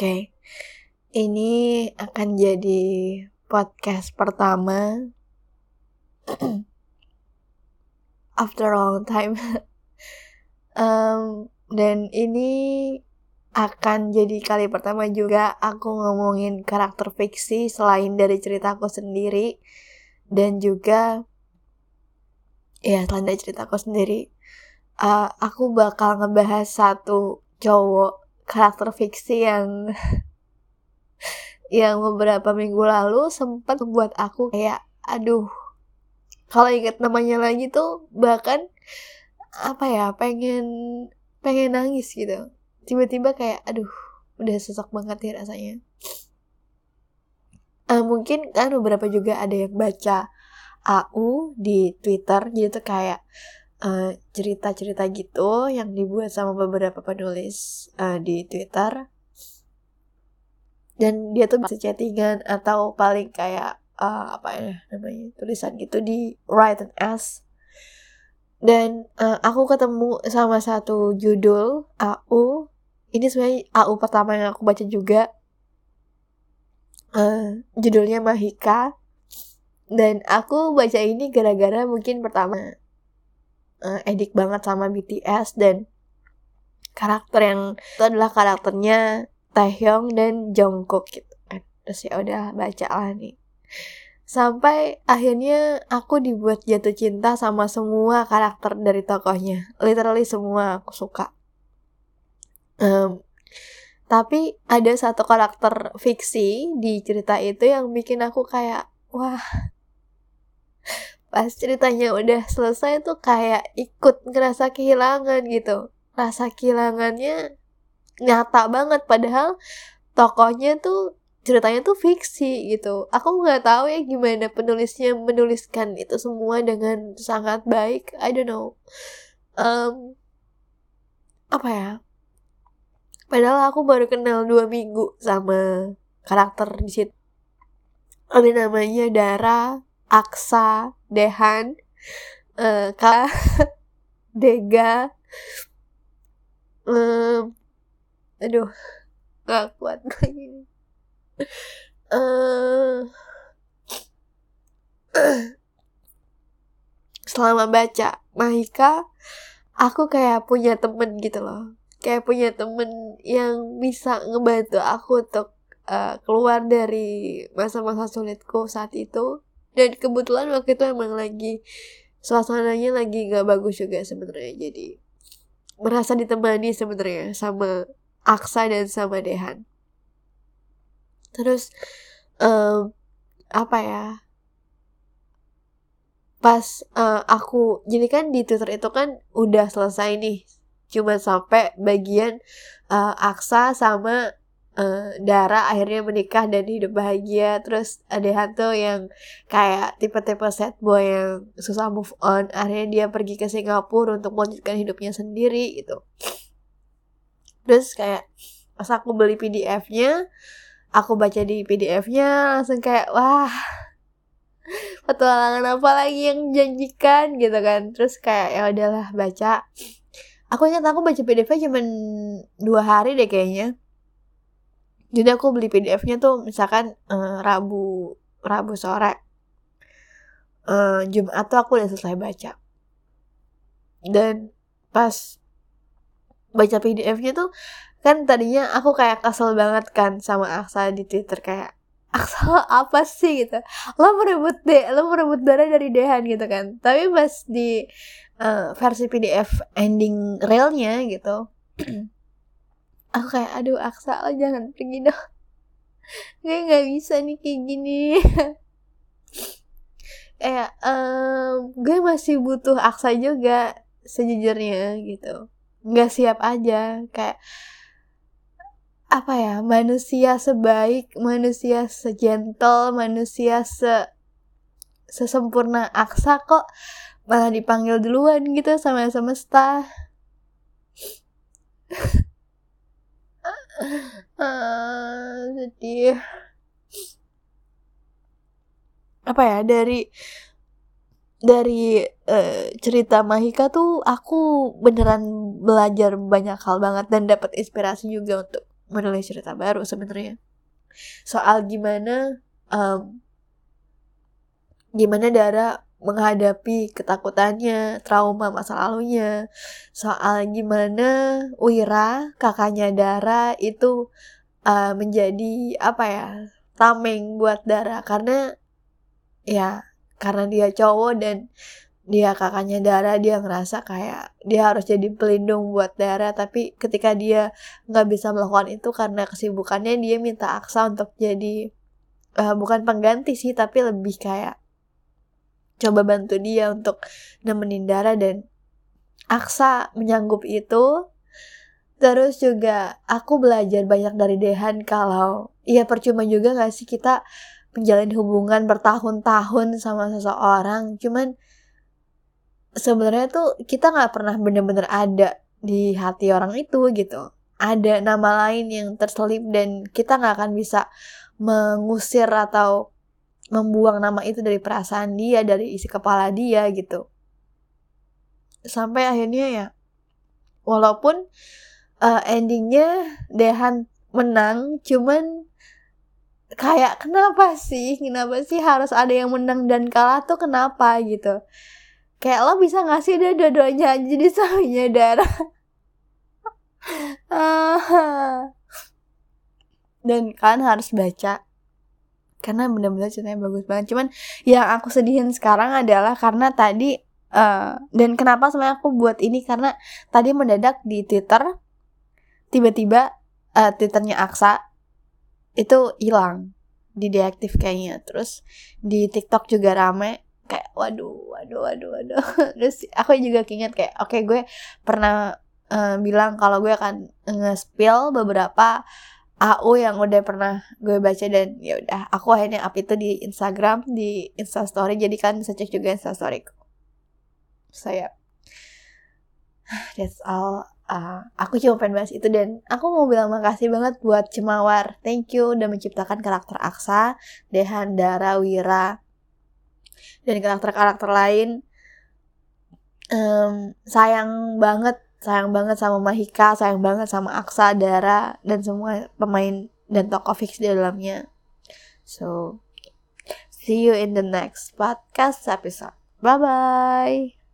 Oke, ini akan jadi podcast pertama after a long time. um, dan ini akan jadi kali pertama juga aku ngomongin karakter fiksi selain dari ceritaku sendiri dan juga ya selain dari ceritaku sendiri uh, aku bakal ngebahas satu cowok karakter fiksi yang yang beberapa minggu lalu sempat membuat aku kayak aduh. Kalau inget namanya lagi tuh bahkan apa ya pengen pengen nangis gitu. Tiba-tiba kayak aduh udah sesok banget ya rasanya. Uh, mungkin kan beberapa juga ada yang baca AU di Twitter tuh kayak eh, cerita-cerita gitu yang dibuat sama beberapa penulis uh, di Twitter. Dan dia tuh bisa chattingan atau paling kayak uh, apa ya namanya tulisan gitu di write and ask dan uh, aku ketemu sama satu judul AU ini sebenarnya AU pertama yang aku baca juga. Uh, judulnya Mahika. Dan aku baca ini gara-gara mungkin pertama uh, edik banget sama BTS dan karakter yang itu adalah karakternya Taehyung dan Jungkook gitu kan. Terus ya udah baca lah nih. Sampai akhirnya aku dibuat jatuh cinta sama semua karakter dari tokohnya. Literally semua aku suka. Um, tapi ada satu karakter fiksi di cerita itu yang bikin aku kayak wah pas ceritanya udah selesai tuh kayak ikut ngerasa kehilangan gitu. Rasa kehilangannya nyata banget padahal tokohnya tuh ceritanya tuh fiksi gitu. Aku nggak tahu ya gimana penulisnya menuliskan itu semua dengan sangat baik I don't know. Um, apa ya? Padahal aku baru kenal dua minggu sama karakter di situ. Ada namanya Dara Aksa, Dehan, uh, Kak, Dega, um, aduh, gak kuat lagi. Uh, selama baca Mahika, aku kayak punya temen gitu loh. Kayak punya temen yang bisa ngebantu aku untuk uh, keluar dari masa-masa sulitku saat itu dan kebetulan waktu itu emang lagi suasananya lagi gak bagus juga sebenarnya. Jadi merasa ditemani sebenarnya sama Aksa dan sama Dehan. Terus um, apa ya pas uh, aku jadi kan di Twitter itu kan udah selesai nih. Cuma sampai bagian uh, Aksa sama uh, Dara akhirnya menikah dan hidup bahagia. Terus ada hantu yang kayak tipe-tipe set boy yang susah move on. Akhirnya dia pergi ke Singapura untuk melanjutkan hidupnya sendiri gitu. Terus kayak pas aku beli PDF-nya aku baca di PDF-nya langsung kayak wah petualangan apa lagi yang janjikan gitu kan. Terus kayak ya udahlah baca. Aku ingat aku baca PDF-nya cuma dua hari deh kayaknya jadi aku beli PDF-nya tuh misalkan uh, Rabu Rabu sore uh, Jumat tuh aku udah selesai baca. Dan pas baca PDF-nya tuh kan tadinya aku kayak kesel banget kan sama Aksa di Twitter kayak Aksa apa sih? gitu. Lo merebut deh lo merebut darah dari Dehan gitu kan. Tapi pas di uh, versi PDF ending realnya gitu aku kayak aduh Aksa lo jangan pergi dong. Gue nggak bisa nih kayak gini. Kayak um, gue masih butuh Aksa juga sejujurnya gitu. Nggak siap aja kayak apa ya manusia sebaik manusia sejentle manusia se sesempurna aksa kok malah dipanggil duluan gitu sama semesta uh, sedih. Apa ya dari dari uh, cerita Mahika tuh aku beneran belajar banyak hal banget dan dapat inspirasi juga untuk menulis cerita baru sebenarnya. Soal gimana um, gimana Dara menghadapi ketakutannya, trauma masa lalunya, soal gimana Wira, kakaknya Dara itu uh, menjadi apa ya, tameng buat Dara. Karena ya karena dia cowok dan dia kakaknya Dara dia ngerasa kayak dia harus jadi pelindung buat Dara. Tapi ketika dia nggak bisa melakukan itu karena kesibukannya dia minta Aksa untuk jadi uh, bukan pengganti sih tapi lebih kayak coba bantu dia untuk nemenin Dara dan Aksa menyanggup itu. Terus juga aku belajar banyak dari Dehan kalau ya percuma juga gak sih kita menjalin hubungan bertahun-tahun sama seseorang. Cuman sebenarnya tuh kita nggak pernah bener-bener ada di hati orang itu gitu. Ada nama lain yang terselip dan kita nggak akan bisa mengusir atau membuang nama itu dari perasaan dia, dari isi kepala dia gitu. Sampai akhirnya ya, walaupun uh, endingnya Dehan menang, cuman kayak kenapa sih, kenapa sih harus ada yang menang dan kalah tuh kenapa gitu. Kayak lo bisa ngasih dia dua-duanya aja di sahunya darah. dan kalian harus baca karena benar-benar ceritanya bagus banget. Cuman yang aku sedihin sekarang adalah karena tadi uh, dan kenapa sebenarnya aku buat ini karena tadi mendadak di Twitter tiba-tiba uh, Twitternya Aksa itu hilang. Di deaktif kayaknya. Terus di TikTok juga rame. Kayak waduh waduh waduh waduh. Terus aku juga keinget kayak oke okay, gue pernah uh, bilang kalau gue akan nge-spill beberapa AU yang udah pernah gue baca dan ya udah aku akhirnya up itu di Instagram di Instastory. Jadi kan bisa cek juga Instastory saya that's all. Uh, aku cuma pengen bahas itu dan aku mau bilang makasih banget buat Cemawar. Thank you udah menciptakan karakter Aksa Dehan Dara Wira dan karakter-karakter lain. Um, sayang banget sayang banget sama Mahika, sayang banget sama Aksa, Dara, dan semua pemain dan tokoh fix di dalamnya. So, see you in the next podcast episode. Bye-bye.